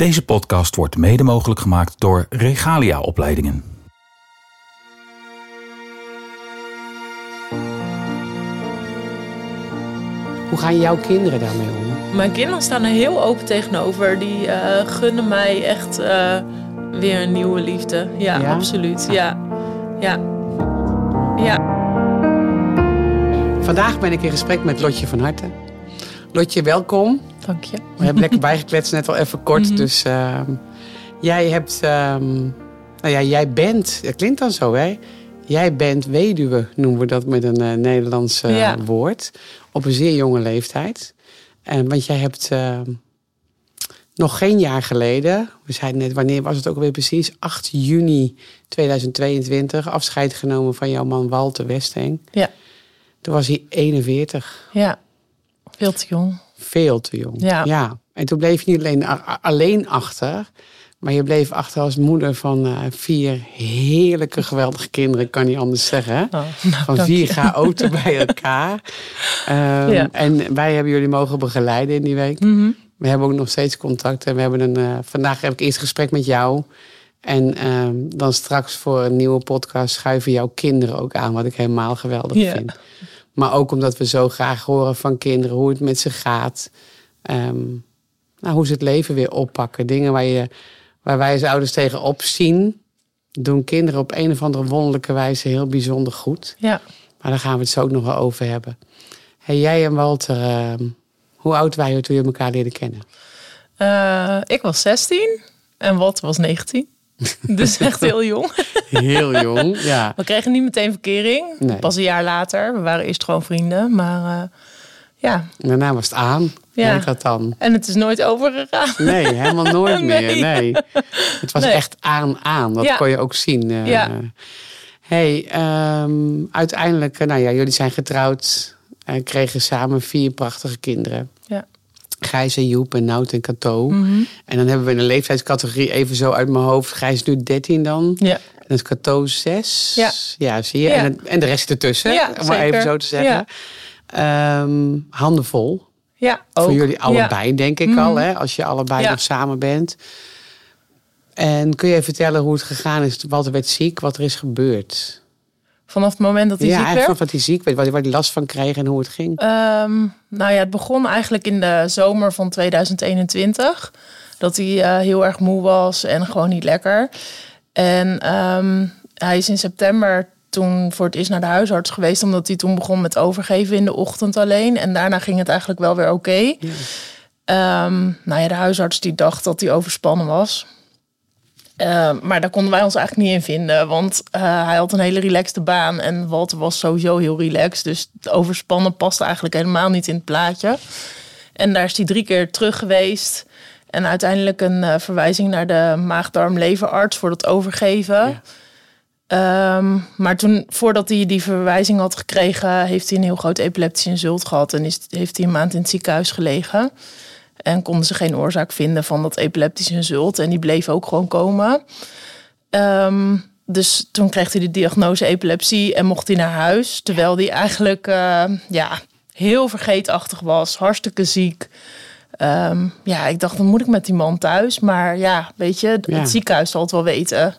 Deze podcast wordt mede mogelijk gemaakt door Regalia Opleidingen. Hoe gaan jouw kinderen daarmee om? Mijn kinderen staan er heel open tegenover. Die eh, gunnen mij echt eh, weer een nieuwe liefde. Ja, Ja? absoluut. Ja. Ja. Ja. Vandaag ben ik in gesprek met Lotje van Harte. Lotje, welkom. Dank je. We hebben lekker bijgekletst, net al even kort. Mhm. Dus ehm, jij hebt, ehm, nou ja, jij bent, dat klinkt dan zo hè. Jij bent weduwe, noemen we dat met een eh, Nederlands eh, Ja. woord. Op een zeer jonge leeftijd. En want jij hebt ehm, nog geen jaar geleden, we zeiden net, wanneer was het ook alweer precies? 8 juni 2022, afscheid genomen van jouw man Walter Westing. Ja. Toen was hij 41. Ja. Veel te jong. Veel te jong. Ja. En toen bleef je niet alleen, alleen achter, maar je bleef achter als moeder van eh, vier heerlijke, geweldige kinderen, ik kan niet anders zeggen. Oh, nou, Van vier chaoten bij elkaar. Ehm, Ja. En wij hebben jullie mogen begeleiden in die week. Mhm. We hebben ook nog steeds contact. En we hebben een, eh, vandaag heb ik eerst gesprek met jou. En ehm, dan straks voor een nieuwe podcast schuiven jouw kinderen ook aan. Wat ik helemaal geweldig Ja. vind. Maar ook omdat we zo graag horen van kinderen hoe het met ze gaat. Ehm, nou, hoe ze het leven weer oppakken. Dingen waar, je, waar wij als ouders tegenop zien. Doen kinderen op een of andere wonderlijke wijze heel bijzonder goed. Ja. Maar daar gaan we het zo ook nog wel over hebben. Hey, jij en Walter, ehm, hoe oud waren jullie toen je elkaar leerde kennen? Eh, ik was 16 en Wat was 19. Dus echt heel jong. Heel jong, ja. We kregen niet meteen verkering. Nee. Pas een jaar later. We waren eerst gewoon vrienden. Maar eh, ja. Daarna was het aan. Ja. Ja. Heet dat dan? En het is nooit overgegaan. Nee, helemaal nooit meer. Nee. Het was Nee. echt aan, aan. Dat Ja. kon je ook zien. eh. Ja. hey, ehm, uiteindelijk, eh, nou ja, jullie zijn getrouwd. En kregen samen vier prachtige kinderen. Ja. Gijs en Joep en Nout en Cato. Mhm. En dan hebben we een leeftijdscategorie even zo uit mijn hoofd. Gijs is nu 13 dan. Ja. En het is Cato 6. Ja. zie je. Ja. En, het- en de rest ertussen, Ja, om maar even zo te zeggen. Ehm, handen vol. Ja, ook. Voor jullie allebei, denk ik Mhm. al. Hè, als je allebei Ja. nog samen bent. En kun je vertellen hoe het gegaan is? Walter werd ziek, wat er is gebeurd. Vanaf het moment dat hij ja, ziek werd. van wat hij ziek werd, waar hij- waar hij last van kreeg en hoe het ging. Ehm, nou ja, het begon eigenlijk in de zomer van 2021. Dat hij eh, heel erg moe was en gewoon niet lekker. En ehm, hij is in september toen voor het eerst naar de huisarts geweest. Omdat hij toen begon met overgeven in de ochtend alleen. En daarna ging het eigenlijk wel weer oké. Ehm, nou ja, de huisarts die dacht dat hij overspannen was. Ehm, maar daar konden wij ons eigenlijk niet in vinden. Want eh, hij had een hele relaxte baan. En Walter was sowieso heel relaxed. Dus het overspannen paste eigenlijk helemaal niet in het plaatje. En daar is hij drie keer terug geweest. En uiteindelijk een eh, verwijzing naar de maag-darm-leverarts voor dat overgeven. Ja. Ehm, maar toen, voordat hij die verwijzing had gekregen, heeft hij een heel groot epileptisch insult gehad. En is, heeft hij een maand in het ziekenhuis gelegen. En konden ze geen oorzaak vinden van dat epileptisch insult. En die bleef ook gewoon komen. Ehm, dus toen kreeg hij de diagnose epilepsie en mocht hij naar huis. Terwijl hij eigenlijk eh, ja, heel vergeetachtig was, hartstikke ziek. Ehm, ja, ik dacht, dan moet ik met die man thuis. Maar ja, weet je, het Ja. ziekenhuis zal het wel weten.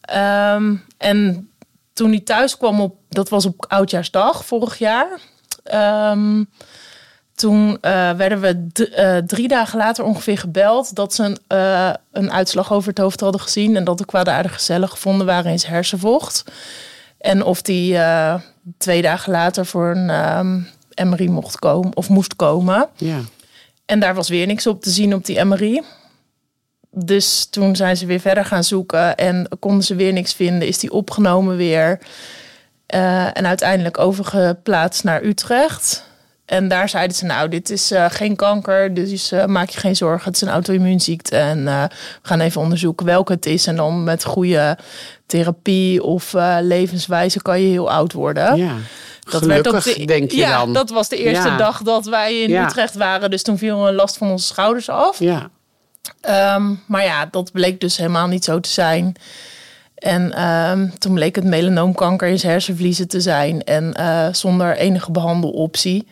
Ehm, en toen hij thuis kwam op, dat was op Oudjaarsdag vorig jaar. Toen eh, werden we eh, drie dagen later ongeveer gebeld dat ze een, eh, een uitslag over het hoofd hadden gezien. En dat de kwaadaardige cellen gevonden waren in zijn hersenvocht. En of die twee dagen later voor een ehm, MRI mocht komen of moest komen. Ja. En daar was weer niks op te zien op die MRI. Dus toen zijn ze weer verder gaan zoeken en konden ze weer niks vinden. Is die opgenomen weer. En uiteindelijk overgeplaatst naar Utrecht. En daar zeiden ze, nou, dit is eh, geen kanker, dus eh, maak je geen zorgen. Het is een auto-immuunziekte en eh, we gaan even onderzoeken welke het is. En dan met goede therapie of levenswijze kan je heel oud worden. ja. Dat Gelukkig, werd de, denk je ja, dan. dat was de eerste Ja. dag dat wij in Ja. Utrecht waren. Dus toen viel een last van onze schouders af. Ja. Ehm, maar ja, dat bleek dus helemaal niet zo te zijn. En ehm, toen bleek het melanoomkanker in zijn hersenvliezen te zijn. En eh, zonder enige behandeloptie.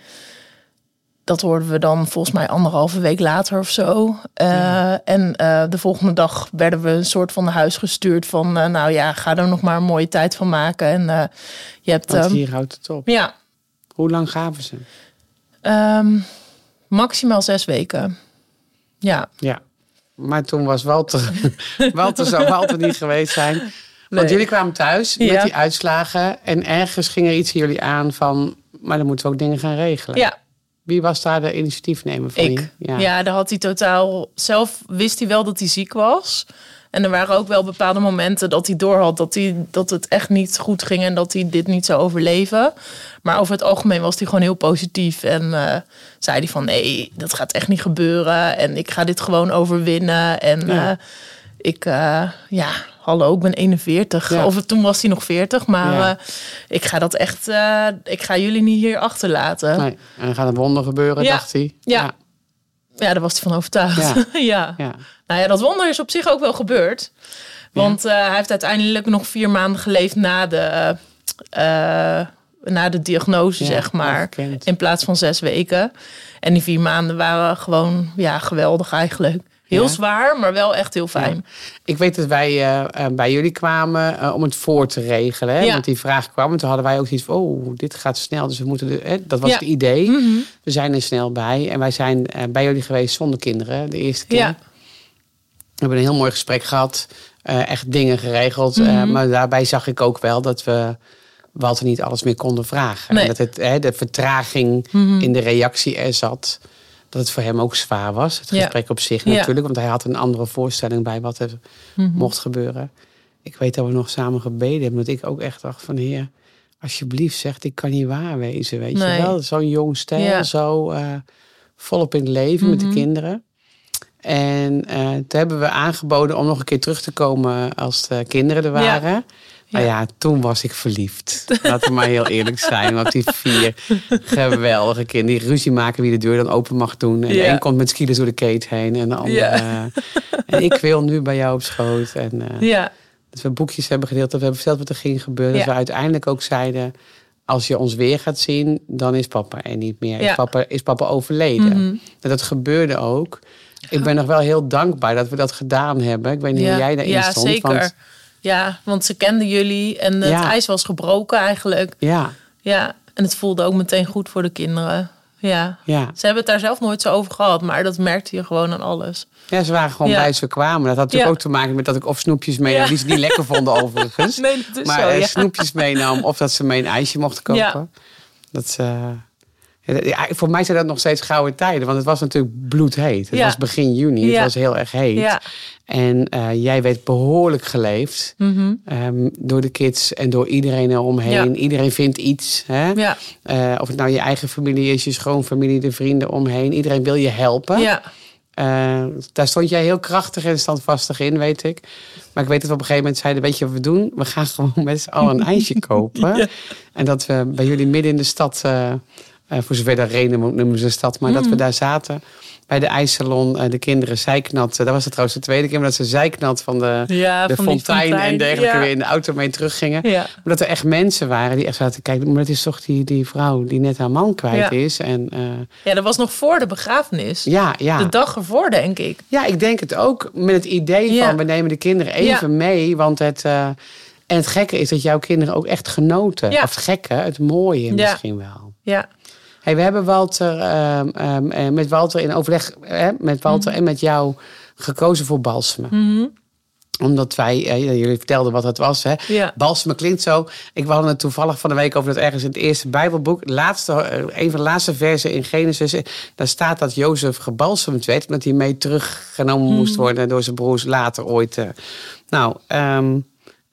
dat hoorden we dan volgens mij anderhalve week later of zo. Uh, En uh, de volgende dag werden we een soort van naar huis gestuurd van... Nou ja, ga er nog maar een mooie tijd van maken. En je hebt... Want hier houdt het op. Ja. Hoe lang gaven ze? Um, maximaal zes weken. Ja. Ja. Maar toen was Walter... Walter zou Walter niet geweest zijn. Want jullie kwamen thuis met Ja. die uitslagen. En ergens ging er iets in jullie aan van... Maar dan moeten we ook dingen gaan regelen. Ja, Wie was daar de initiatiefnemer van ik. je? Ja. daar had hij totaal... Zelf wist hij wel dat hij ziek was. En er waren ook wel bepaalde momenten dat hij doorhad dat, hij, dat het echt niet goed ging en dat hij dit niet zou overleven. Maar over het algemeen was hij gewoon heel positief en eh, zei hij van nee, dat gaat echt niet gebeuren en ik ga dit gewoon overwinnen. En Ja. eh, ik, eh, ja, hallo, ik ben 41. Ja. Of toen was hij nog 40, maar Ja. ik ga dat echt, ik ga jullie niet hier achterlaten. Nee. En dan gaat een wonder gebeuren, Ja. dacht hij. Ja. Ja, daar was hij van overtuigd. Ja. ja. Nou ja, dat wonder is op zich ook wel gebeurd. Want eh, hij heeft uiteindelijk nog vier maanden geleefd na de, eh, na de diagnose, Ja, zeg maar. In plaats van zes weken. En die vier maanden waren gewoon ja, geweldig eigenlijk. Heel Ja. zwaar, maar wel echt heel fijn. Ik weet dat wij eh, eh, bij jullie kwamen eh, om het voor te regelen. Hè? Want die vraag kwam. En toen hadden wij ook iets van, oh, dit gaat snel. Dus we moeten, de, hè? dat was. Mhm. het idee. We zijn er snel bij. En wij zijn eh, bij jullie geweest zonder kinderen. De eerste keer. We hebben een heel mooi gesprek gehad. eh, echt dingen geregeld. eh, Mhm. maar daarbij zag ik ook wel dat we Walter niet alles meer konden vragen. Nee. En dat het, hè, de vertraging Mhm. in de reactie er zat. Dat het voor hem ook zwaar was. Het Ja. gesprek op zich Ja. natuurlijk. Want hij had een andere voorstelling bij wat er Mhm. mocht gebeuren. Ik weet dat we nog samen gebeden hebben. Dat ik ook echt dacht van heer, alsjeblieft zeg, dit kan niet waar wezen. Weet Nee. je wel, zo'n jong stel, Ja. zo eh, volop in het leven met de kinderen. En eh, toen hebben we aangeboden om nog een keer terug te komen als de kinderen er waren. Nou ja, toen was ik verliefd. Laten we maar heel eerlijk zijn. Want die vier geweldige kinderen die ruzie maken wie de deur dan open mag doen. En de Ja. een komt met skiers door de keet heen. En de andere... Ja. eh, en ik wil nu bij jou op schoot. En eh, Ja, dat we boekjes hebben gedeeld. Dat we hebben verteld wat er ging gebeuren. Dat Ja. we uiteindelijk ook zeiden... Als je ons weer gaat zien, dan is papa er niet meer. Is, Ja. papa, is papa overleden. Mhm. En dat gebeurde ook. Ik ben nog wel heel dankbaar dat we dat gedaan hebben. Ik weet niet ja. hoe jij daarin ja stond. zeker. Want, Ja, want ze kenden jullie en het Ja. ijs was gebroken eigenlijk. ja, Ja, en het voelde ook meteen goed voor de kinderen. Ja. ja. Ze hebben het daar zelf nooit zo over gehad, maar dat merkte je gewoon aan alles. ja, ze waren gewoon Ja. blij we kwamen. Dat had natuurlijk Ja. ook te maken met dat ik of snoepjes meenam, Ja. die ze niet lekker vonden overigens. Nee, dat is maar zo, eh, ja. snoepjes meenam of dat ze mee een ijsje mochten kopen. Ja. Dat, eh, ja, voor mij zijn dat nog steeds gouden tijden. Want het was natuurlijk bloedheet. Het Ja. was begin juni. Het was heel erg heet. En eh, jij werd behoorlijk geleefd. Mhm. ehm, door de kids en door iedereen eromheen. Iedereen vindt iets. Hè? Eh, of het nou je eigen familie is, je schoonfamilie, de vrienden omheen. Iedereen wil je helpen. Ja. Eh, daar stond jij heel krachtig en standvastig in, weet ik. Maar ik weet dat we op een gegeven moment zeiden... weet je wat we doen? We gaan gewoon met z'n allen een ijsje kopen. En dat we bij jullie midden in de stad... eh, eh, voor zover dat reden noemen ze een stad... maar Mm. dat we daar zaten bij de ijssalon. eh, de kinderen zijknat. dat was het trouwens de tweede keer... maar dat ze zijknat van de, Ja, de van fontein, en dergelijke... ja. weer in de auto mee teruggingen. Ja. Maar dat er echt mensen waren die echt zaten te kijken... maar dat is toch die, die vrouw die net haar man kwijt is. En eh, ja, dat was nog voor de begrafenis. ja, ja. De dag ervoor, denk ik. Ja, ik denk het ook met het idee van we nemen de kinderen even mee. Want het, eh, en het gekke is dat jouw kinderen ook echt genoten. Of het gekke, het mooie misschien wel. Ja. Hey, we hebben Walter, ehm, ehm, eh, met Walter in overleg eh, met Walter Mhm. en met jou gekozen voor balsemen. Omdat wij, eh, jullie vertelden wat het was. Hè? Ja. Klinkt zo. Ik hadden het toevallig van de week over dat ergens in het eerste Bijbelboek, laatste, eh, een van de laatste versen in Genesis, daar staat dat Jozef gebalsemd werd, omdat hij mee teruggenomen Mhm. moest worden door zijn broers later ooit. Nou, ehm,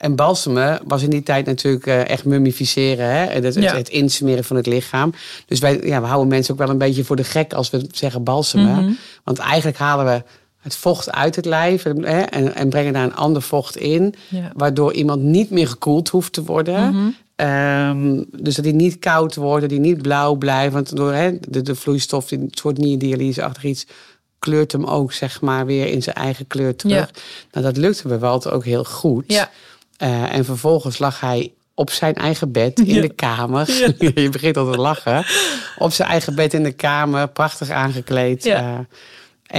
en balsemen was in die tijd natuurlijk eh, echt mummificeren. Hè? Het, het, Ja. het insmeren van het lichaam. Dus wij ja, we houden mensen ook wel een beetje voor de gek als we zeggen balsemen. Mhm. Want eigenlijk halen we het vocht uit het lijf hè, en, en brengen daar een ander vocht in. Ja. Waardoor iemand niet meer gekoeld hoeft te worden. Mhm. Ehm, dus dat hij niet koud wordt, dat hij niet blauw blijft. Want door hè, de, de vloeistof, die soort nierdialyse achter iets, kleurt hem ook zeg maar weer in zijn eigen kleur terug. Ja. Nou, dat lukte bij Walter ook heel goed. Ja. Eh, en vervolgens lag hij op zijn eigen bed in de kamer. je begint al te lachen. Op zijn eigen bed in de kamer, prachtig aangekleed. Ja. eh,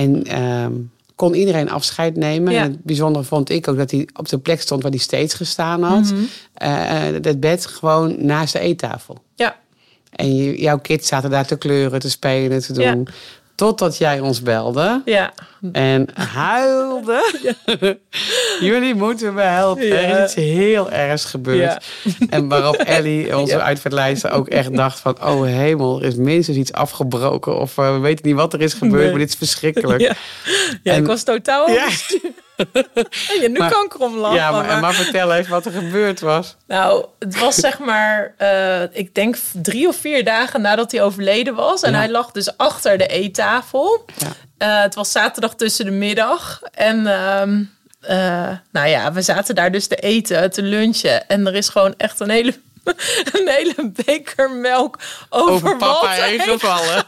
en ehm, kon iedereen afscheid nemen. En het bijzondere vond ik ook dat hij op de plek stond waar hij steeds gestaan had. Mhm. Eh, het bed gewoon naast de eettafel. Ja, En jouw kids zaten daar te kleuren, te spelen, te doen. Totdat jij ons belde ja. en huilde. Jullie moeten me helpen. Ja. Er is iets heel ergs gebeurd. En waarop Ellie, onze uitvaartlijster, ook echt dacht van... oh hemel, er is minstens iets afgebroken. Of eh, we weten niet wat er is gebeurd, Nee. maar dit is verschrikkelijk. Ja, ja En- ik was totaal Ja. Ja, nu Maar- kan ik erom lachen. Ja, maar, maar- maar vertel even wat er gebeurd was. Nou, het was zeg maar, eh, ik denk drie of vier dagen nadat hij overleden was. En Ja. hij lag dus achter de eettafel. Ja. Eh, het was zaterdag tussen de middag. En ehm, eh, nou ja, we zaten daar dus te eten, te lunchen. En er is gewoon echt een hele, een hele beker melk over, Over papa heen gevallen.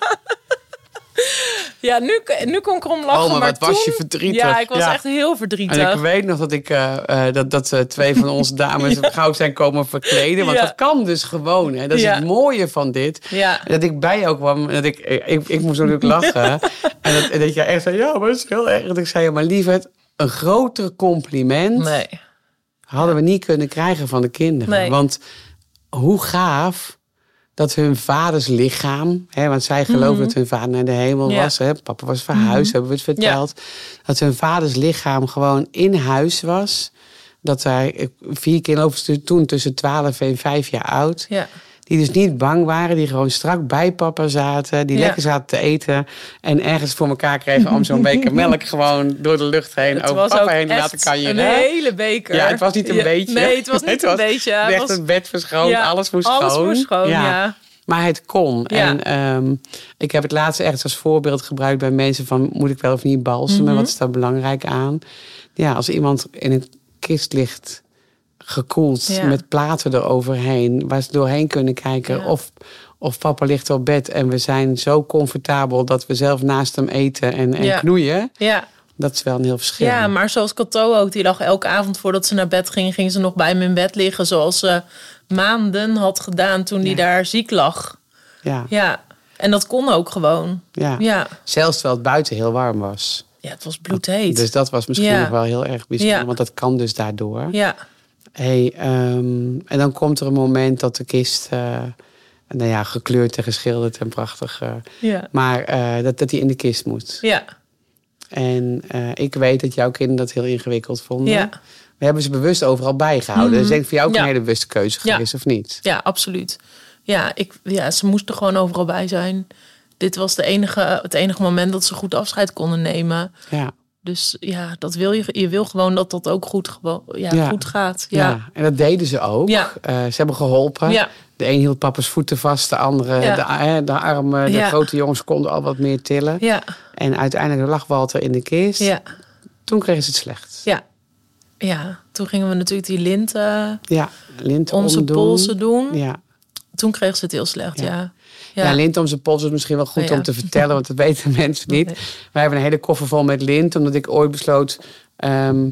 Ja, nu, nu kon ik erom lachen. Oh, maar wat was toen- je verdrietig. Ja, ik was Ja. echt heel verdrietig. En ik weet nog dat ik eh, eh, dat, dat eh, twee van onze dames gauw zijn komen verkleden. Want Ja. dat kan dus gewoon. Hè. Dat is Ja. het mooie van dit. Ja. Dat ik bij jou kwam dat ik, ik, ik, moest natuurlijk lachen. en, dat, en dat jij echt zei, ja, maar dat is heel erg. Dat ik zei, ja, maar lieverd, een groter compliment Nee. hadden we niet kunnen krijgen van de kinderen. Nee. Want hoe gaaf dat hun vaders lichaam, hè, want zij geloven dat hun vader naar de hemel Mhm. Ja. was, hè, papa was verhuisd, hebben we het verteld, dat hun vaders lichaam gewoon in huis was. Dat hij vier kinderen toen tussen 12 en 5 jaar oud. Ja. Die dus niet bang waren, die gewoon strak bij papa zaten, die Ja. lekker zaten te eten en ergens voor elkaar kregen om zo'n beker melk gewoon door de lucht heen Het over papa heen te laten kanjeren. een hele beker. Ja, het was niet een Ja, beetje. Nee, het was niet een beetje. Het Echt was- een bed verschoond, Ja, alles moest alles schoon. moest schoon, ja. Maar het kon. Ja. En ehm, ik heb het laatst echt als voorbeeld gebruikt bij mensen van... moet ik wel of niet balsemen? Mhm. Wat is daar belangrijk aan? Ja, als iemand in een kist ligt gekoeld Ja. met platen eroverheen... waar ze doorheen kunnen kijken Ja. of... Of papa ligt op bed en we zijn zo comfortabel dat we zelf naast hem eten en, en Ja. knoeien. Ja. Dat is wel een heel verschil. ja, maar zoals Cato ook, die lag elke avond voordat ze naar bed ging, ging ze nog bij hem in bed liggen. Zoals ze maanden had gedaan toen hij daar ziek lag. ja, Ja, en dat kon ook gewoon. ja. Ja, Zelfs terwijl het buiten heel warm was. ja het was bloedheet. Dus dat was misschien nog wel heel erg bijzonder, want dat kan dus daardoor. Ja, Hey, ehm, en dan komt er een moment dat de kist, eh, nou ja, gekleurd en geschilderd en prachtig, eh, ja, maar eh, dat, dat die in de kist moet. ja, En ik weet dat jouw kinderen dat heel ingewikkeld vonden. ja. We hebben ze bewust overal bijgehouden. Dus ik denk voor jou ook Ja. een hele bewuste keuze Ja. geweest, of niet? Ja, absoluut. Ja, ik, ja, ze moesten gewoon overal bij zijn. Dit was de enige, het enige moment dat ze goed afscheid konden nemen. Ja. Dus ja, dat wil je. Je wil gewoon dat dat ook goed, ja, Ja. goed gaat. Ja. Ja. en dat deden ze ook. Ja. Eh, ze hebben geholpen. Ja. De een hield papa's voeten vast, de andere de, eh, de armen. De grote jongens konden al wat meer tillen. Ja. En uiteindelijk lag Walter in de kist. Ja. Toen kregen ze het slecht. Ja. Ja. Toen gingen we natuurlijk die linten Ja, lint om zijn omdoen. polsen doen. Ja. Toen kreeg ze het heel slecht, Ja. Ja. Lint om zijn pols is misschien wel goed Oh, ja. om te vertellen, want dat weten mensen niet. Nee. Wij hebben een hele koffer vol met lint, omdat ik ooit besloot... ehm,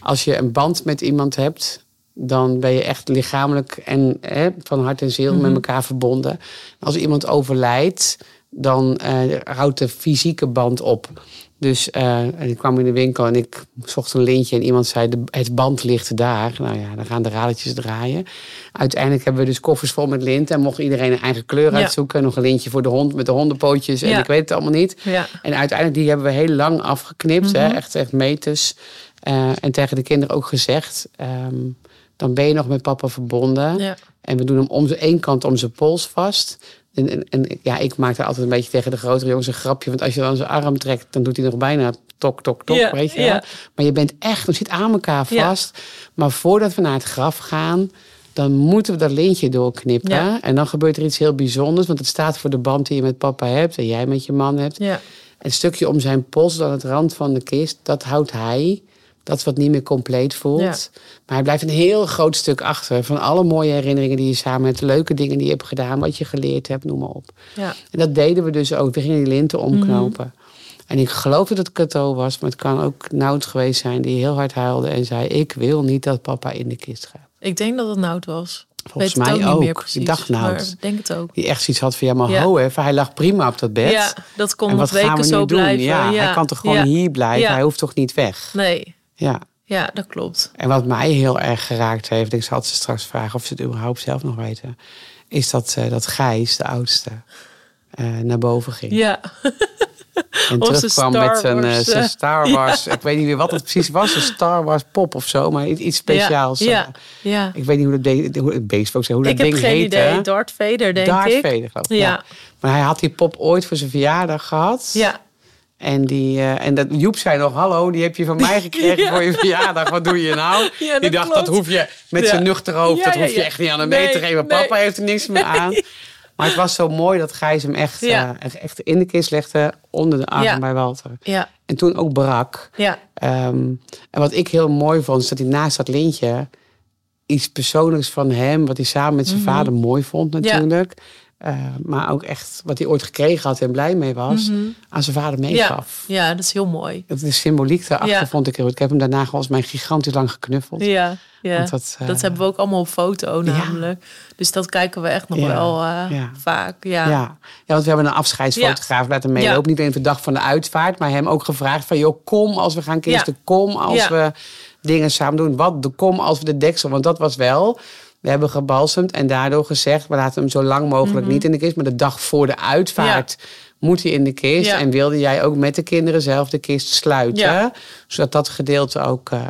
als je een band met iemand hebt, dan ben je echt lichamelijk en hè, van hart en ziel Mhm. met elkaar verbonden. Als iemand overlijdt, dan eh, houdt de fysieke band op. Dus eh, en ik kwam in de winkel en ik zocht een lintje en iemand zei: de, het band ligt daar. Nou ja, dan gaan de radertjes draaien. Uiteindelijk hebben we dus koffers vol met lint en mocht iedereen een eigen kleur Ja. uitzoeken. Nog een lintje voor de hond met de hondenpootjes en Ja. ik weet het allemaal niet. Ja. En uiteindelijk die hebben we heel lang afgeknipt, hè, Mhm. echt, echt meters. Eh, en tegen de kinderen ook gezegd: ehm, dan ben je nog met papa verbonden. Ja. En we doen hem om één kant om zijn pols vast. En, en, en ja, ik maak daar altijd een beetje tegen de grotere jongens een grapje. Want als je dan zijn arm trekt, dan doet hij nog bijna tok, tok, tok. Weet je. Maar je bent echt, je zit aan elkaar vast. Maar voordat we naar het graf gaan, dan moeten we dat lintje doorknippen. Ja. En dan gebeurt er iets heel bijzonders. Want het staat voor de band die je met papa hebt en jij met je man hebt. Een stukje om zijn pols aan het rand van de kist, dat houdt hij. Dat wat niet meer compleet voelt. Ja. Maar hij blijft een heel groot stuk achter. Van alle mooie herinneringen die je samen hebt. Leuke dingen die je hebt gedaan. Wat je geleerd hebt, noem maar op. Ja. En dat deden we dus ook. We gingen die linten omknopen. En ik geloof dat het Cato was. Maar het kan ook Nout geweest zijn. Die heel hard huilde en zei... Ik wil niet dat papa in de kist gaat. Ik denk dat het Nout was. Volgens Weet het mij ook niet meer ook. precies. Ik dacht nou, ik denk het ook. die echt zoiets had van ja, maar Ja. ho even, hij lag prima op dat bed. Ja, dat kon en wat gaan weken we zo nu doen? blijven. Ja, hij kan toch gewoon hier blijven? Hij hoeft toch niet weg? Nee, Ja. ja, dat klopt. En wat mij heel erg geraakt heeft, ik zal ze straks vragen of ze het überhaupt zelf nog weten, is dat, eh, dat Gijs, de oudste, eh, naar boven ging. Ja, en terugkwam Star met een, eh, Wars, zijn Star Wars, ik weet niet meer wat het precies was, een Star Wars pop of zo, maar iets speciaals. Ja, ja, ja. Ik weet niet hoe dat, de, hoe het beest hoe Ik dat heb ding geen heette. idee. Darth Vader, denk Darth ik. Vader, geloof ik. Ja. Maar hij had die pop ooit voor zijn verjaardag gehad. Ja, En, die, eh, en dat, Joep zei nog, hallo, die heb je van mij gekregen Ja. voor je verjaardag. Wat doe je nou? Ja, die dacht, klopt. dat hoef je met Ja. zijn nuchter hoofd, dat hoef je echt niet aan hem mee te geven. nee. Papa heeft er niks meer aan. Maar het was zo mooi dat Gijs hem echt, eh, echt- in de kist legde, onder de arm bij Walter. ja, En toen ook brak. ja. Ehm, en wat ik heel mooi vond, is dat hij naast dat lintje iets persoonlijks van hem, wat hij samen met zijn vader mooi vond natuurlijk. Eh, maar ook echt wat hij ooit gekregen had en blij mee was, aan zijn vader meegaf. ja, dat is heel mooi. Dat De symboliek daarachter Ja. vond ik heel goed. Ik heb hem daarna gewoon als mijn gigantisch lang geknuffeld. Ja, ja. Want Dat, dat, eh, hebben we ook allemaal op foto Ja. namelijk. Dus dat kijken we echt nog wel eh, vaak. Ja. Ja. ja, want we hebben een afscheidsfotograaf laten meelopen. Niet alleen de dag van de uitvaart, maar hem ook gevraagd van... joh, kom als we gaan kisten, kom als we dingen samen doen. Wat, de, kom als we de deksel, want dat was wel... We hebben gebalsemd en daardoor gezegd... we laten hem zo lang mogelijk niet in de kist... maar de dag voor de uitvaart moet hij in de kist. Mhm. Ja. En wilde jij ook met de kinderen zelf de kist sluiten. Ja. Zodat dat gedeelte ook eh,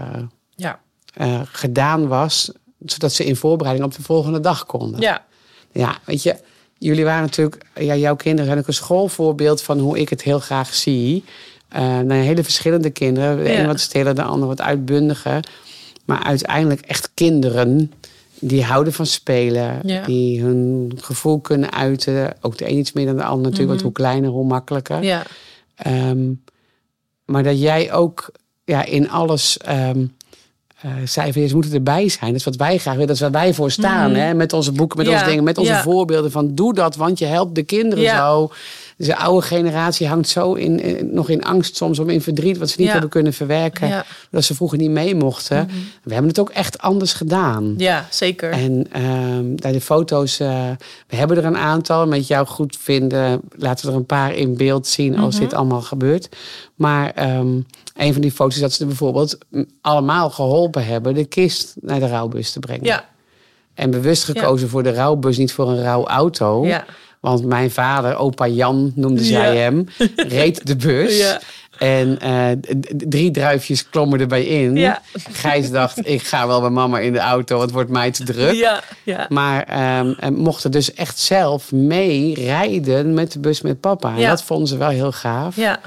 Ja. eh, gedaan was... zodat ze in voorbereiding op de volgende dag konden. ja. Ja, weet je, jullie waren natuurlijk, ja, jouw kinderen zijn ook een schoolvoorbeeld van hoe ik het heel graag zie. Nou, hele verschillende kinderen. De een wat stiller, de ander wat uitbundiger. Maar uiteindelijk echt kinderen die houden van spelen. Ja. Die hun gevoel kunnen uiten. Ook de een iets meer dan de ander natuurlijk. Want hoe kleiner, hoe makkelijker. Mhm. ja. Ehm, maar dat jij ook ja, in alles ehm eh, zei van, je moet erbij zijn. Dat is wat wij graag willen. Dat is waar wij voor staan. Hè? Met onze boeken, met Mhm. Ja, onze dingen, met onze voorbeelden. Van doe dat, want je helpt de kinderen zo. Dus de oude generatie hangt zo in, in- nog in angst soms om in verdriet. Wat ze niet Ja. hebben kunnen verwerken. Ja. Mhm. Dat ze vroeger niet mee mochten. We hebben het ook echt anders gedaan. ja, zeker. En ehm bij de foto's, eh, we hebben er een aantal. Met jou goed vinden, laten we er een paar in beeld zien als Mhm. dit allemaal gebeurt. Maar ehm, een van die foto's dat ze er bijvoorbeeld allemaal geholpen hebben de kist naar de rouwbus te brengen. ja, En bewust gekozen voor de rouwbus, niet voor een rouwauto. ja. Want mijn vader, opa Jan noemde zij Ja. hem, reed de bus. Ja. En eh, drie druifjes klommen erbij in. Ja. Gijs dacht, ik ga wel bij mama in de auto, want het wordt mij te druk. Ja, ja. Maar ehm, en mochten dus echt zelf mee rijden met de bus met papa. En dat vonden ze wel heel gaaf. Ja,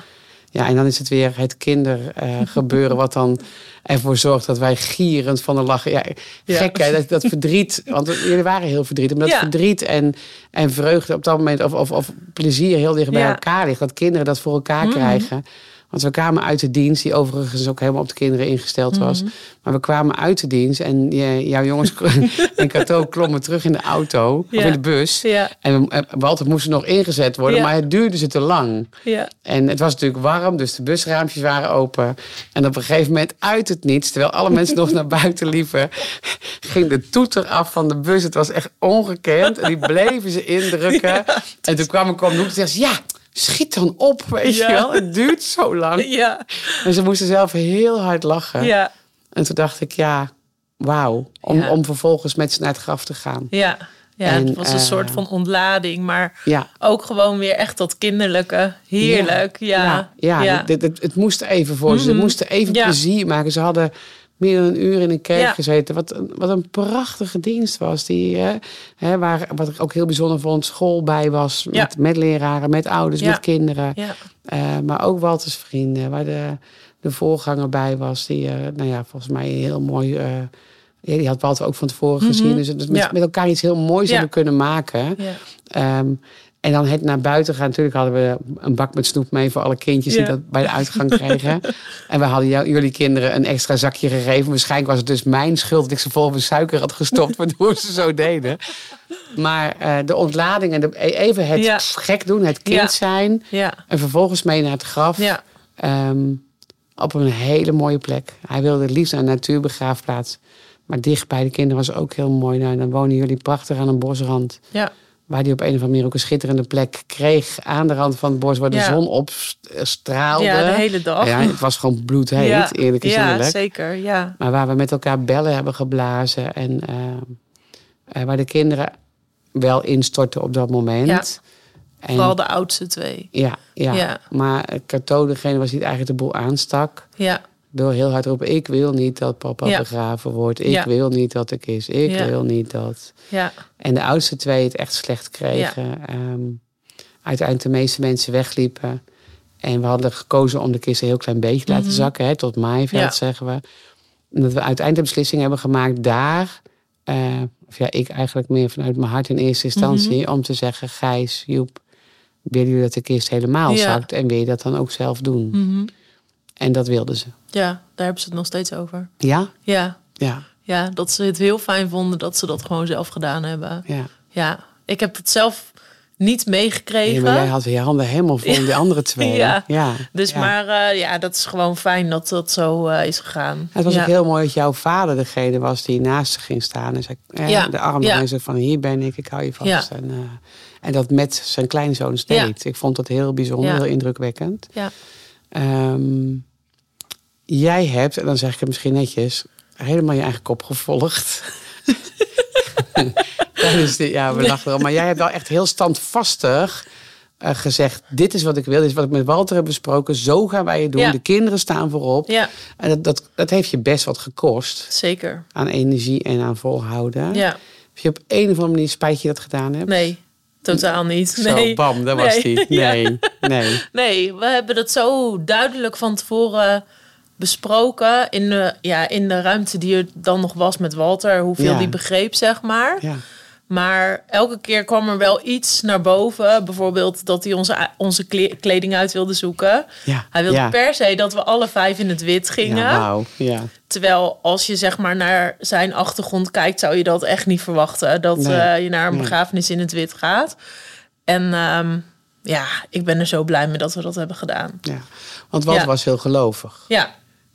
ja. en dan is het weer het kindergebeuren wat dan ervoor zorgt dat wij gierend van de lachen. Ja, Ja. gek hè, dat, dat verdriet. Want jullie waren heel verdrietig. Maar dat Ja. verdriet en, en vreugde op dat moment, of, of, of plezier heel dicht bij Ja. elkaar ligt. Dat kinderen dat voor elkaar krijgen. Want we kwamen uit de dienst, die overigens ook helemaal op de kinderen ingesteld was. Maar we kwamen uit de dienst en jouw jongens en Cato klommen terug in de auto, of in de bus. Ja. En we- en Walter moest er nog ingezet worden, Ja. maar het duurde ze te lang. Ja. En het was natuurlijk warm, dus de busraampjes waren open. En op een gegeven moment uit het niets, terwijl alle mensen nog naar buiten liepen, ging de toeter af van de bus. Het was echt ongekend. En die bleven ze indrukken. En toen kwam ik om de hoek en zei ze, ja, schiet dan op, weet Ja. je wel. Het duurt zo lang. Ja. En ze moesten zelf heel hard lachen. Ja. En toen dacht ik, ja, wauw. Om, Ja. om vervolgens met ze naar het graf te gaan. Ja. Ja, En, het was een eh, soort van ontlading, maar Ja. ook gewoon weer echt dat kinderlijke. Heerlijk. Ja. ja, ja, Het, het, het moest even voor ze. Ze moesten even plezier maken. Ze hadden meer dan een uur in een kerk Ja. gezeten. Wat, een- wat een prachtige dienst was. Die, hè, waar, wat ik ook heel bijzonder vond, school bij was. Met, Ja. met leraren, met ouders, Ja. met kinderen. Eh, maar ook Walters vrienden, waar de, de voorganger bij was. Die, eh, nou ja, volgens mij een heel mooi... ja, die had Walter ook van tevoren gezien. Dus, dus met, met elkaar iets heel moois hebben kunnen maken. Ja. En dan het naar buiten gaan. Natuurlijk hadden we een bak met snoep mee voor alle kindjes die dat bij de uitgang kregen. en we hadden jou- jullie kinderen een extra zakje gegeven. Waarschijnlijk was het dus mijn schuld dat ik ze vol met suiker had gestopt, waardoor ze zo deden. Maar eh, de ontlading en de, even het Ja. gek doen, het kind Ja. zijn. Ja. En vervolgens mee naar het graf. Ja. Ehm, op een hele mooie plek. Hij wilde het liefst naar een natuurbegraafplaats. Maar dicht bij de kinderen was ook heel mooi. Nou, dan wonen jullie prachtig aan een bosrand. Ja. Waar die op een of andere manier ook een schitterende plek kreeg. Aan de rand van het bos waar de Ja. zon op straalde. ja, de hele dag. Ja, het was gewoon bloedheet, ja. eerlijk is ja, zeker. Ja. Maar waar we met elkaar bellen hebben geblazen. En eh, eh, waar de kinderen wel instortten op dat moment. Ja. En, Vooral de oudste twee. ja, ja. Ja. Maar Cato, degene was die eigenlijk de boel aanstak. Ja. Door heel hard te roepen, ik wil niet dat papa Ja. begraven wordt. Ik Ja. wil niet dat ik is. Ik Ja. wil niet dat. Ja. En de oudste twee het echt slecht kregen. Ehm, uiteindelijk de meeste mensen wegliepen. En we hadden gekozen om de kist een heel klein beetje te laten zakken. Hè, tot maaiveld, Mhm. Zeggen we. En dat we uiteindelijk de beslissing hebben gemaakt daar... eh, of ja, ik eigenlijk meer vanuit mijn hart in eerste instantie... Mhm. om te zeggen, Gijs, Joep... willen jullie dat de kist helemaal zakt? En wil je dat dan ook zelf doen? Mhm. En dat wilden ze. ja, daar hebben ze het nog steeds over. Ja? Ja. Ja. ja, dat ze het heel fijn vonden dat ze dat gewoon zelf gedaan hebben. ja. Ja, ik heb het zelf niet Nee, meegekregen. maar jij had je handen helemaal vol in de andere twee. Ja. ja. Dus ja. maar eh, ja, dat is gewoon fijn dat dat zo eh, is gegaan. Het was ja. ook heel mooi dat jouw vader degene was die naast ze ging staan. En zei, eh, Ja, de arm ja. en zei van hier ben ik, ik hou je vast. Ja. En, en dat met zijn kleinzoon deed. Ik vond dat heel bijzonder, Ja. heel indrukwekkend. Ja. Ehm, jij hebt, en dan zeg ik het misschien netjes, helemaal je eigen kop gevolgd. Tijdens de, ja, we lachen erom. Maar jij hebt wel echt heel standvastig eh, gezegd... dit is wat ik wil, dit is wat ik met Walter heb besproken. Zo gaan wij het doen. Ja. De kinderen staan voorop. ja, En dat, dat, dat heeft je best wat gekost zeker. aan energie en aan volhouden. Ja, Heb je op een of andere manier spijt je dat gedaan hebt? nee, totaal niet. Zo, Nee. bam, daar was Nee. die. Ja. Nee, nee. Nee, we hebben dat zo duidelijk van tevoren besproken. In de, ja, in de ruimte die er dan nog was met Walter. Hoeveel Ja. die begreep, zeg maar. Ja, Maar elke keer kwam er wel iets naar boven. Bijvoorbeeld dat hij onze, onze kle- kleding uit wilde zoeken. ja. Hij wilde ja. per se dat we alle vijf in het wit gingen. Ja, wauw. Ja. Terwijl als je zeg maar naar zijn achtergrond kijkt, zou je dat echt niet verwachten. Dat Nee. eh, je naar een Nee. begrafenis in het wit gaat. En ehm, ja, ik ben er zo blij mee dat we dat hebben gedaan. ja. Want Walter Ja. was heel gelovig. Ja,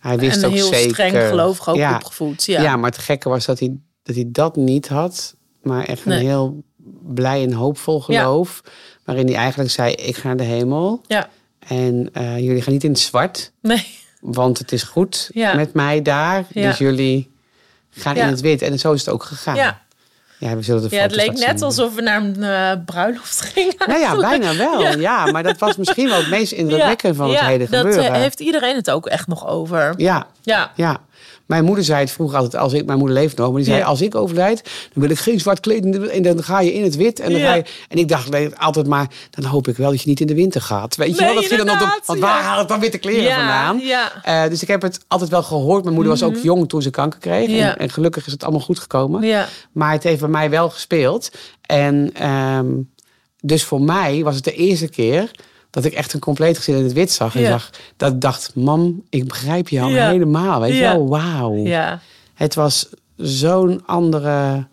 Hij wist en ook heel zeker. streng gelovig ook ja, opgevoed. Ja. Ja, maar het gekke was dat hij dat, hij dat niet had. Maar echt een Nee. heel blij en hoopvol geloof. Waarin hij eigenlijk zei, ik ga naar de hemel. ja. En eh, jullie gaan niet in het zwart. Nee, Want het is goed Ja. met mij daar. Dus jullie gaan in het wit. En zo is het ook gegaan. ja. Ja, we zullen de ja het leek net zien. alsof we naar een eh, bruiloft gingen. Nou ja, bijna wel. Ja. maar dat was misschien wel het meest indrukwekkende van het hele dat gebeuren. eh, heeft iedereen het ook echt nog over. Ja, Ja, ja. Mijn moeder zei het vroeger altijd, als ik, mijn moeder leeft nog, maar die zei, Ja. als ik overlijd, dan wil ik geen zwart kleding en dan ga je in het wit. En, dan Ja. ga je, en ik dacht nee, altijd maar, dan hoop ik wel dat je niet in de winter gaat. Weet je Nee, wel, dat ging dan op de, want waar haal ik dan witte kleren vandaan? ja. Eh, dus ik heb het altijd wel gehoord. Mijn moeder was ook jong toen ze kanker kreeg. En, en gelukkig is het allemaal goed gekomen. ja, Maar het heeft bij mij wel gespeeld. En ehm, dus voor mij was het de eerste keer dat ik echt een compleet gezin in het wit zag. En Ja. zag dat ik dacht, mam, ik begrijp je al Ja. helemaal. Weet je Ja. wel, wauw. ja, Het was zo'n andere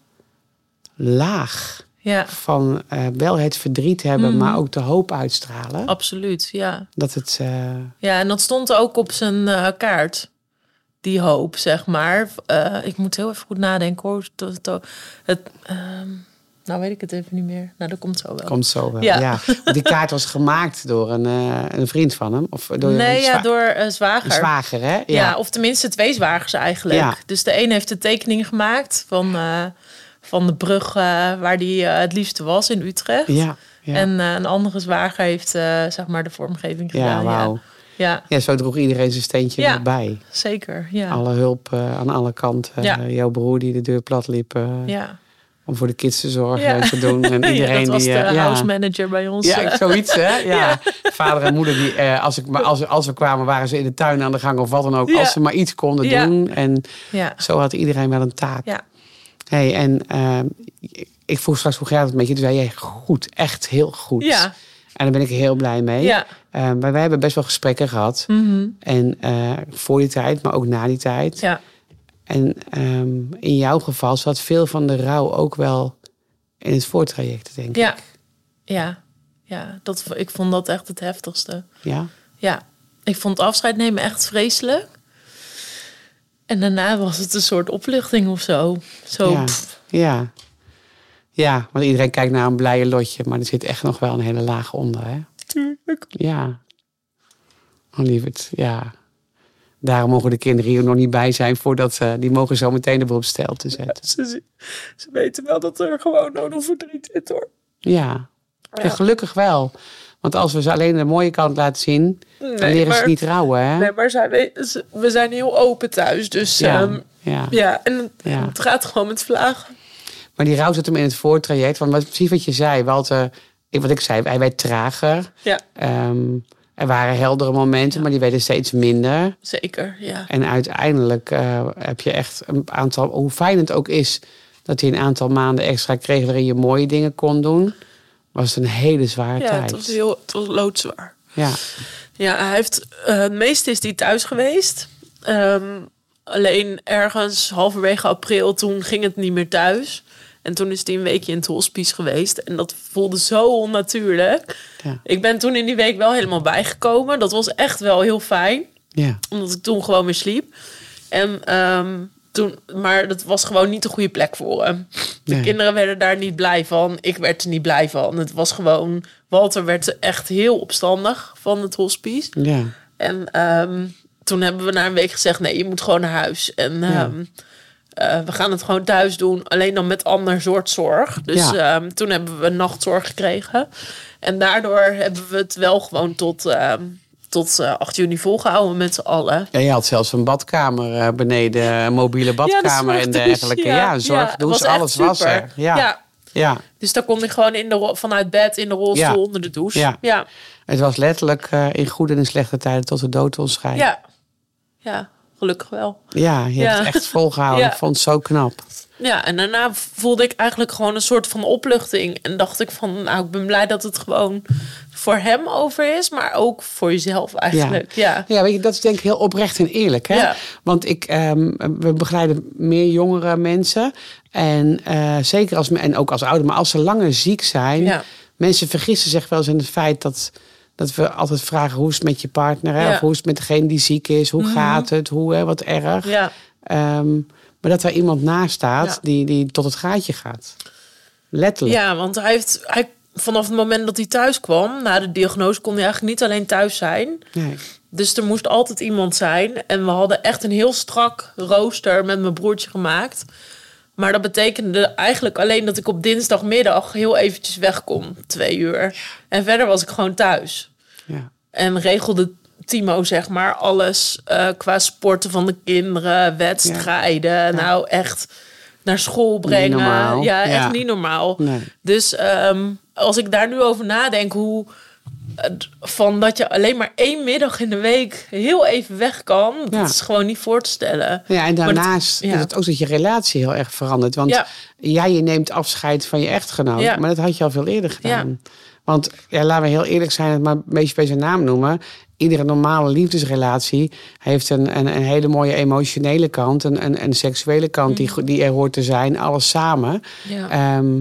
laag ja, van eh, wel het verdriet hebben, Mhm. maar ook de hoop uitstralen. absoluut. Ja. Dat het, eh, Ja, en dat stond ook op zijn eh, kaart. Die hoop, zeg maar. Ik moet heel even goed nadenken hoor. Het, het, het, ehm, nou weet ik het even niet meer. Nou, dat komt zo wel. komt zo wel. Ja. Ja. Want Die kaart was gemaakt door een, eh, een vriend van hem. Of door nee, een, ja, door eh, zwager. een zwager, hè? ja. of tenminste twee zwagers eigenlijk. Ja. Dus de een heeft de tekening gemaakt van, eh, van de brug waar die het liefste was in Utrecht. Ja, ja. En een andere zwager heeft zeg maar de vormgeving ja, gedaan. wauw. Ja. Ja, Ja, zo droeg iedereen zijn steentje Ja. erbij. zeker. Ja. Alle hulp aan alle kanten. Ja. Jouw broer die de deur plat liep ja. Om voor de kids te zorgen Ja. en te doen. En iedereen ja, dat was die... de eh, house manager bij ons. Ja, zoiets hè. Ja. Vader en moeder, die, eh, als, ik, maar als, als we kwamen, waren ze in de tuin aan de gang of wat dan ook. Als ze maar iets konden doen. En zo had iedereen wel een taak. Ja. Hey, en ehm, ik vroeg straks hoe gaat het met je. Toen zei jij goed, echt heel goed. Ja. En daar ben ik heel blij mee. Ja. Eh, maar wij hebben best wel gesprekken gehad. Mhm. En eh, voor die tijd, maar ook na die tijd. ja. En ehm, in jouw geval zat veel van de rouw ook wel in het voortraject, denk Ja. ik. Ja. Ja. Dat, ik vond dat echt het heftigste. Ja? Ja. Ik vond afscheid nemen echt vreselijk. En daarna was het een soort opluchting of zo. Zo, Ja. pff, Ja. Ja, want iedereen kijkt naar een blije lotje, maar er zit echt nog wel een hele laag onder, hè? tuurlijk. Ja. Oh, lieverd, ja. Daarom mogen de kinderen hier nog niet bij zijn voordat ze... Die mogen zo meteen de stel te zetten. Ze, ze weten wel dat er gewoon een verdriet zit hoor. Ja. Gelukkig wel. Want als we ze alleen de mooie kant laten zien, dan leren ze niet trouwen, hè? Nee, maar zij, we, zijn heel open thuis. Dus ja. ja, ja. ja en het, gaat gewoon met vlagen. Maar die rouw zit hem in het voortraject. Want precies wat je zei, Walter... Wat ik zei, hij werd trager. Ja, Ehm, er waren heldere momenten, maar die werden steeds minder. zeker. Ja. En uiteindelijk eh, heb je echt een aantal... Hoe fijn het ook is dat hij een aantal maanden extra kreeg... waarin je mooie dingen kon doen... was het een hele zware Ja, tijd. het was heel het was loodzwaar. Ja, Ja, hij heeft, eh, het meeste is hij thuis geweest. Ehm, alleen ergens halverwege april, toen ging het niet meer thuis. En toen is hij een weekje in het hospice geweest. En dat voelde zo onnatuurlijk. Ja. Ik ben toen in die week wel helemaal bijgekomen. Dat was echt wel heel fijn. ja, Omdat ik toen gewoon weer sliep. En, ehm, toen, maar dat was gewoon niet de goede plek voor hem. De Nee. kinderen werden daar niet blij van. Ik werd er niet blij van. Het was gewoon... Walter werd echt heel opstandig van het hospice. ja. En ehm, toen hebben we na een week gezegd: nee, je moet gewoon naar huis. En Ja. Eh, we gaan het gewoon thuis doen, alleen dan met ander soort zorg. Dus Ja. ehm, toen hebben we nachtzorg gekregen. En daardoor hebben we het wel gewoon tot, ehm, tot eh, 8 juni volgehouden met z'n allen. Ja, je had zelfs een badkamer eh, beneden, een mobiele badkamer en dergelijke. Ja, zorgdouche, echt alles was er. Ja, ja. ja. Dus daar kon ik gewoon in de vanuit bed in de rolstoel Ja. onder de douche. Ja. ja. Het was letterlijk eh, in goede en slechte tijden tot de dood ons scheidt. Ja. Ja, gelukkig wel. Ja, je hebt het echt volgehouden. Ik vond het zo knap. Ja, en daarna voelde ik eigenlijk gewoon een soort van opluchting. En dacht ik van, nou, ik ben blij dat het gewoon voor hem over is, maar ook voor jezelf eigenlijk. Ja, Ja, weet je, dat is denk ik heel oprecht en eerlijk. Hè? Ja. Want ik, ehm, we begeleiden meer jongere mensen. En eh, zeker als, en ook als ouder, maar als ze langer ziek zijn. Ja. Mensen vergissen zich wel eens in het feit dat, dat we altijd vragen hoe is het met je partner? Hè? Ja. Of hoe is het met degene die ziek is? Hoe gaat het? Hoe, hè? wat erg? ja, Ehm, maar dat er iemand naast staat Ja. die, die tot het gaatje gaat. Letterlijk. ja want hij heeft, hij, vanaf het moment dat hij thuis kwam, na de diagnose, kon hij eigenlijk niet alleen thuis zijn. Nee. Dus er moest altijd iemand zijn. En we hadden echt een heel strak rooster met mijn broertje gemaakt. Maar dat betekende eigenlijk alleen dat ik op dinsdagmiddag heel eventjes weg kon. Twee uur. En verder was ik gewoon thuis. Ja. En regelde Timo, zeg maar, alles eh, qua sporten van de kinderen, wedstrijden. Nou, echt naar school brengen. Ja, echt niet normaal. Nee. Dus ehm, als ik daar nu over nadenk, hoe van dat je alleen maar één middag in de week heel even weg kan, Ja. dat is gewoon niet voor te stellen. Ja, en dat- daarnaast ja. is het ook dat je relatie heel erg verandert. Want Ja. ja, je neemt afscheid van je echtgenoot, maar dat had je al veel eerder gedaan. Want ja, laten we heel eerlijk zijn, het maar een beetje bij zijn naam noemen. Iedere normale liefdesrelatie heeft een, een, een hele mooie emotionele kant, een, een, een seksuele kant die, go- die er hoort te zijn, alles samen. Mm. Ja. Ehm,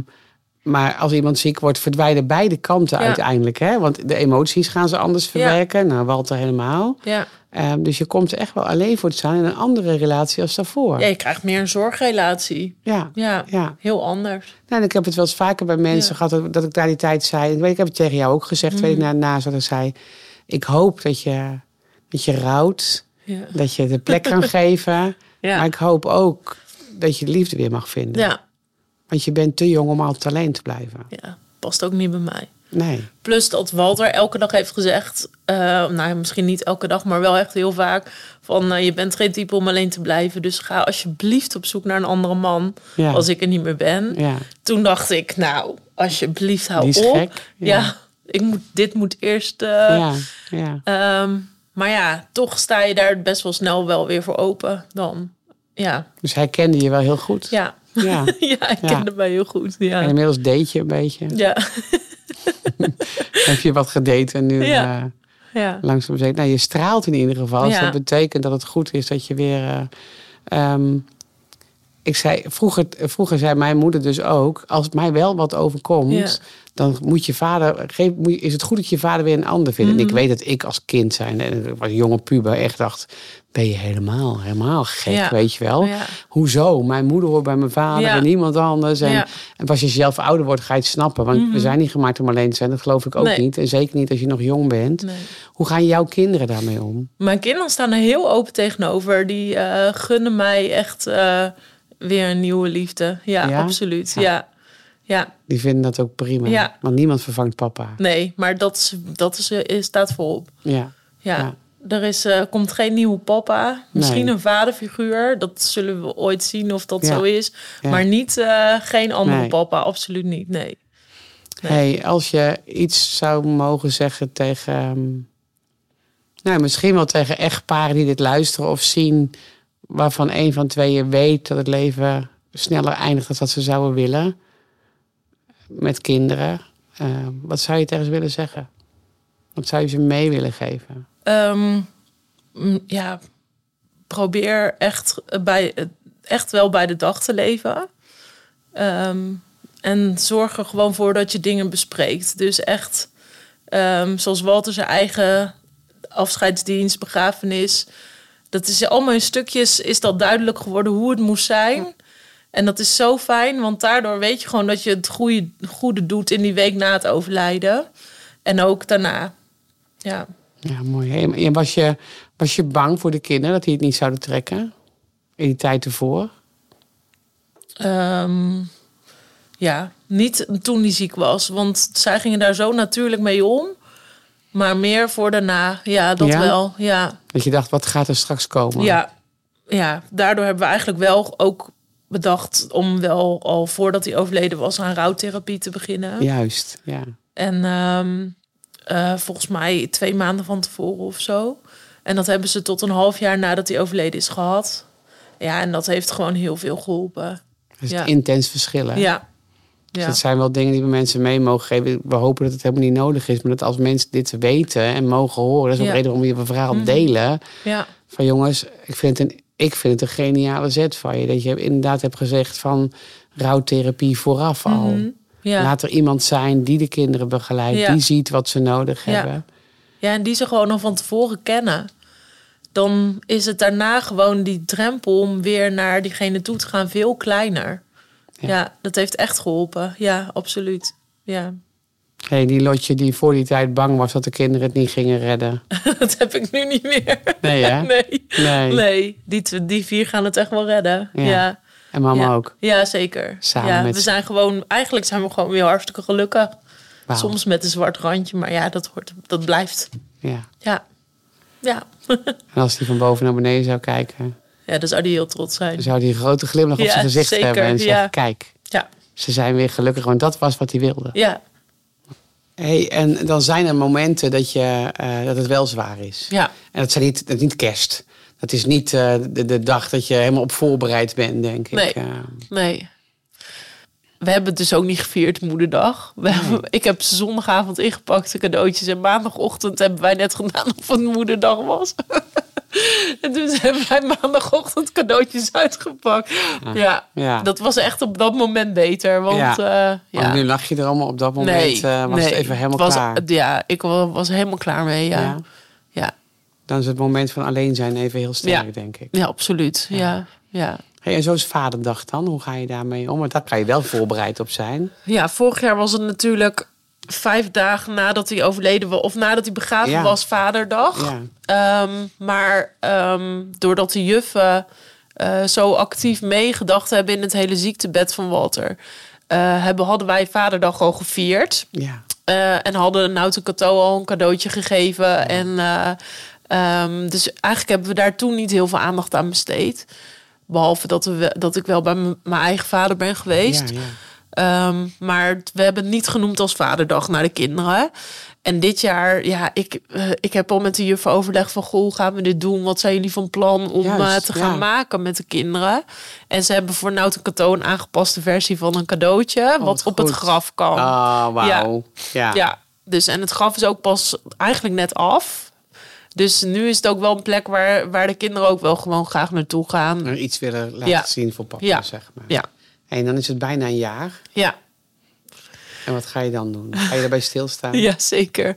maar als iemand ziek wordt, verdwijnen beide kanten Ja. uiteindelijk. Hè? Want de emoties gaan ze anders verwerken. Nou, Walter helemaal. Ja. Ehm, dus je komt er echt wel alleen voor te staan in een andere relatie als daarvoor. ja, je krijgt meer een zorgrelatie. Ja. Ja, Ja. heel anders. Nou, en ik heb het wel eens vaker bij mensen Ja. gehad dat, dat ik daar die tijd zei. Ik, weet, ik heb het tegen jou ook gezegd, weet ik na, na dat ik zei. Ik hoop dat je, dat je rouwt, Ja. dat je de plek kan geven. Ja. Maar ik hoop ook dat je de liefde weer mag vinden. Ja. Want je bent te jong om altijd alleen te blijven. ja, past ook niet bij mij. Nee. Plus dat Walter elke dag heeft gezegd, eh, nou misschien niet elke dag, maar wel echt heel vaak, van eh, je bent geen type om alleen te blijven, dus ga alsjeblieft op zoek naar een andere man Ja. als ik er niet meer ben. Ja. Toen dacht ik, nou, alsjeblieft hou Die is op. gek, ja. Ja. ik moet, dit moet eerst. eh, ja. Ja. ehm, maar ja, toch sta je daar best wel snel wel weer voor open dan. Ja, Dus hij kende je wel heel goed. ja. Ja. ja, ik Ja. kende mij heel goed. En Ja, inmiddels date je een beetje. ja. Heb je wat gedate en nu Ja. eh, ja. langzaam zeker. Nou, je straalt in ieder geval. Dus dat betekent dat het goed is dat je weer. eh, ehm, ik zei, vroeger, vroeger zei mijn moeder dus ook: als het mij wel wat overkomt, Ja. dan moet je vader, geef, is het goed dat je vader weer een ander vindt. Mhm. En ik weet dat ik als kind zijn, en was een jonge puber, echt dacht, ben je helemaal, helemaal gek, Ja. weet je wel. Ja. Hoezo? Mijn moeder hoort bij mijn vader Ja. en niemand anders. En, en pas als je zelf ouder wordt, ga je het snappen. Want we zijn niet gemaakt om alleen te zijn, dat geloof ik ook Nee. niet. En zeker niet als je nog jong bent. Nee. Hoe gaan jouw kinderen daarmee om? Mijn kinderen staan er heel open tegenover. Die eh, gunnen mij echt eh, weer een nieuwe liefde. Ja, absoluut. Ja. Ja. ja. Die vinden dat ook prima. Ja. Want niemand vervangt papa. Nee, maar dat, is, dat is, eh, staat voorop. Ja. Ja. Ja. Er is, eh, komt geen nieuwe papa. Misschien Nee. een vaderfiguur. Dat zullen we ooit zien of dat Ja. zo is. Ja. Maar niet, eh, geen andere Nee. papa. Absoluut niet. Nee. Nee. Hey, als je iets zou mogen zeggen tegen... ehm, nou, misschien wel tegen echtparen die dit luisteren of zien... waarvan een van tweeën weet dat het leven sneller eindigt dan dat ze zouden willen... met kinderen. eh, wat zou je tegen ze willen zeggen? Wat zou je ze mee willen geven? Ehm, mm, ja, probeer echt, bij, echt wel bij de dag te leven. Ehm, en zorg er gewoon voor dat je dingen bespreekt. Dus echt, ehm, zoals Walter zijn eigen afscheidsdienst, begrafenis. Dat is allemaal in stukjes, is dat duidelijk geworden hoe het moest zijn. En dat is zo fijn, want daardoor weet je gewoon dat je het goede, goede doet in die week na het overlijden. En ook daarna. Ja. Ja, mooi. En was je, was je bang voor de kinderen dat die het niet zouden trekken? In die tijd ervoor? Ehm, ja, niet toen hij ziek was. Want zij gingen daar zo natuurlijk mee om. Maar meer voor daarna. Ja, dat Ja? wel. Ja. Dat je dacht, wat gaat er straks komen? ja. Ja, daardoor hebben we eigenlijk wel ook bedacht... om wel al voordat hij overleden was... aan rouwtherapie te beginnen. Juist, ja. En ehm, eh, volgens mij twee maanden van tevoren of zo. En dat hebben ze tot een half jaar nadat hij overleden is gehad. Ja, en dat heeft gewoon heel veel geholpen. Is Ja. intens verschillen. Ja. Dus Ja. dat zijn wel dingen die we mensen mee mogen geven. We hopen dat het helemaal niet nodig is. Maar dat als mensen dit weten en mogen horen... dat is ook Ja. reden waarom we je verhaal Mhm. delen. ja. Van jongens, ik vind, het een, ik vind het een geniale zet van je. Dat je inderdaad hebt gezegd van rouwtherapie vooraf al. Mhm. Ja. Laat er iemand zijn die de kinderen begeleidt. Ja. Die ziet wat ze nodig Ja. hebben. ja, en die ze gewoon al van tevoren kennen. Dan is het daarna gewoon die drempel om weer naar diegene toe te gaan veel kleiner. Ja. Dat heeft echt geholpen. Ja, absoluut. Ja, Hey, die Lotje die voor die tijd bang was dat de kinderen het niet gingen redden. dat heb ik nu niet meer. Nee hè? Nee. Nee. Nee, die, die vier gaan het echt wel redden. Ja. En mama ja. ook. Ja, zeker. Samen ja, met we zijn gewoon, eigenlijk zijn we gewoon weer hartstikke gelukkig. Soms met een zwart randje, maar ja, dat, hoort, dat blijft. Ja. Ja. Ja. En als die van boven naar beneden zou kijken... ja, dan zou die heel trots zijn. dan zou die een grote glimlach op Ja, zijn gezicht zeker, hebben. En zeggen, ja. kijk, Ja. ze zijn weer gelukkig. Want dat was wat hij wilde. Ja. Hey, en dan zijn er momenten dat, je, eh, dat het wel zwaar is. Ja. En dat, zijn niet, dat is niet kerst. Dat is niet eh, de, de dag dat je helemaal op voorbereid bent, denk ik. Nee. Eh, Nee. We hebben het dus ook niet gevierd, moederdag. We hebben, ik heb zondagavond ingepakte cadeautjes. En maandagochtend hebben wij net gedaan of het moederdag was. en toen hebben wij maandagochtend cadeautjes uitgepakt. Ja, ja. dat was echt op dat moment beter. Want Ja. Want ja. nu lach je er allemaal op dat moment. eh, was het even helemaal was, klaar. Ja, ik wa- was helemaal klaar mee. Ja, Ja. Ja. ja. Dan is het moment van alleen zijn even heel sterk, Ja. denk ik. absoluut. Ja. Ja. Hey, en zo is vaderdag dan. Hoe ga je daarmee om? Want daar kan je wel voorbereid op zijn. Ja, vorig jaar was het natuurlijk vijf dagen nadat hij overleden was, of nadat hij begraven Ja. was, vaderdag. Ja. Ehm, maar ehm, doordat de juffen eh, zo actief meegedacht hebben in het hele ziektebed van Walter, eh, hebben, hadden wij vaderdag al gevierd. Ja. Eh, en hadden Cato al een cadeautje gegeven. En, eh, ehm, dus eigenlijk hebben we daar toen niet heel veel aandacht aan besteed. Behalve dat, we, dat ik wel bij mijn eigen vader ben geweest. Ja, ja. Ehm, maar we hebben het niet genoemd als vaderdag naar de kinderen. En dit jaar, ja, ik, eh, ik heb al met de juffen overlegd van... goh, hoe gaan we dit doen? Wat zijn jullie van plan om Juist, eh, te gaan ja. maken met de kinderen? En ze hebben voor Nout en Cato een aangepaste versie van een cadeautje... wat wat op het graf kan. Oh, wauw. Ja. Ja, dus en het graf is ook pas eigenlijk net af. Dus nu is het ook wel een plek waar, waar de kinderen ook wel gewoon graag naartoe gaan. Er iets willen laten Ja. zien voor papa, Ja. zeg maar. Ja, En dan is het bijna een jaar. ja. En wat ga je dan doen? Ga je daarbij stilstaan? Ja, zeker.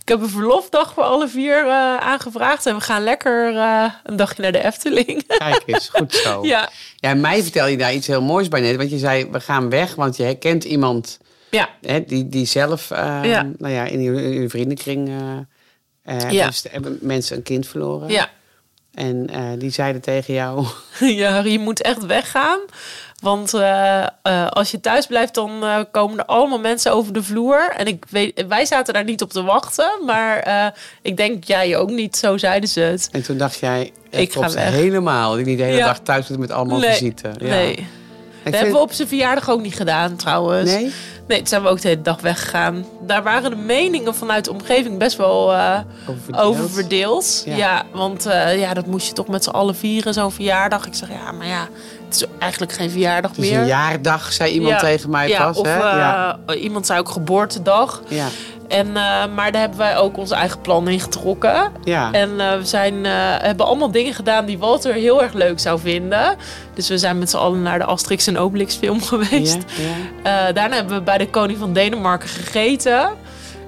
Ik heb een verlofdag voor alle vier eh, aangevraagd. En we gaan lekker eh, een dagje naar de Efteling. Kijk eens, goed zo. ja, Ja, mij vertel je daar iets heel moois bij net. Want je zei, we gaan weg, want je herkent iemand ja, hè, die, die zelf eh, Ja. nou ja, in je, in je vriendenkring eh, Ja. dus hebben mensen een kind verloren. ja. En eh, die zeiden tegen jou, ja, je moet echt weggaan. Want eh, eh, als je thuis blijft, dan eh, komen er allemaal mensen over de vloer. En ik weet, wij zaten daar niet op te wachten. Maar eh, ik denk jij ook niet, zo zeiden ze het. en toen dacht jij, Ik ga weg. helemaal. Die niet de hele Ja. dag thuis met allemaal Nee, visite. Ja. Nee, Ik dat vind- hebben we op zijn verjaardag ook niet gedaan trouwens. Nee? Nee, toen zijn we ook de hele dag weggegaan. Daar waren de meningen vanuit de omgeving best wel eh, Oververdeeld. over verdeeld. Ja. Ja. want eh, ja, dat moest je toch met z'n allen vieren, zo'n verjaardag. Ik zeg, ja, maar ja, het is eigenlijk geen verjaardag Het is meer. een jaardag, zei iemand Ja. tegen mij ja, pas. of hè? eh, iemand zei ook geboortedag. Ja. En, eh, maar daar hebben wij ook onze eigen plan in getrokken. Ja. En eh, we zijn, eh, hebben allemaal dingen gedaan die Walter heel erg leuk zou vinden. Dus we zijn met z'n allen naar de Asterix en Obelix film geweest. Ja, ja. Daarna hebben we bij de koning van Denemarken gegeten.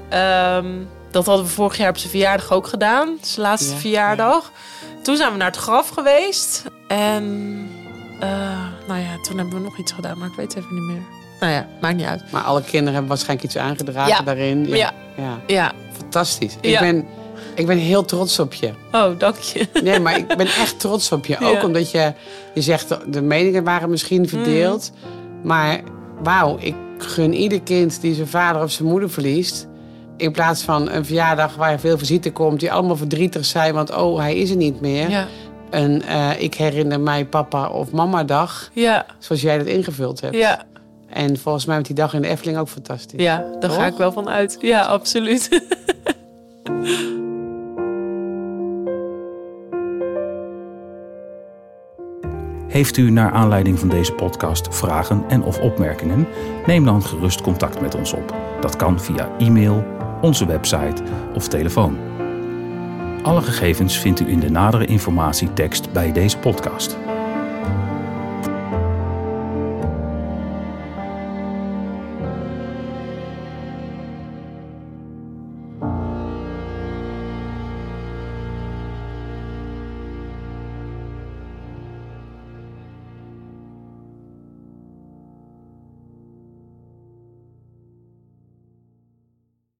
Ehm, dat hadden we vorig jaar op zijn verjaardag ook gedaan. Zijn laatste Ja, verjaardag. Toen zijn we naar het graf geweest. En nou ja, toen hebben we nog iets gedaan, maar ik weet het even niet meer. Nou ja, maakt niet uit. Maar alle kinderen hebben waarschijnlijk iets aangedragen Ja. daarin. Ja. Ja. ja. Fantastisch. Ik, ben, ik ben heel trots op je. oh, dank je. Nee, maar ik ben echt trots op je. Ook omdat je, je zegt, de meningen waren misschien verdeeld. Mm. Maar wauw, ik gun ieder kind die zijn vader of zijn moeder verliest. In plaats van een verjaardag waar veel visite komt, die allemaal verdrietig zijn, want oh, hij is er niet meer. Ja, En eh, ik herinner mij papa of mama dag, ja, zoals jij dat ingevuld hebt. ja. En volgens mij met die dag in de Efteling ook fantastisch. ja daar ga ik wel van uit. Ja, absoluut. Heeft u naar aanleiding van deze podcast vragen en of opmerkingen? Neem dan gerust contact met ons op. Dat kan via e-mail, onze website of telefoon. Alle gegevens vindt u in de nadere informatietekst bij deze podcast.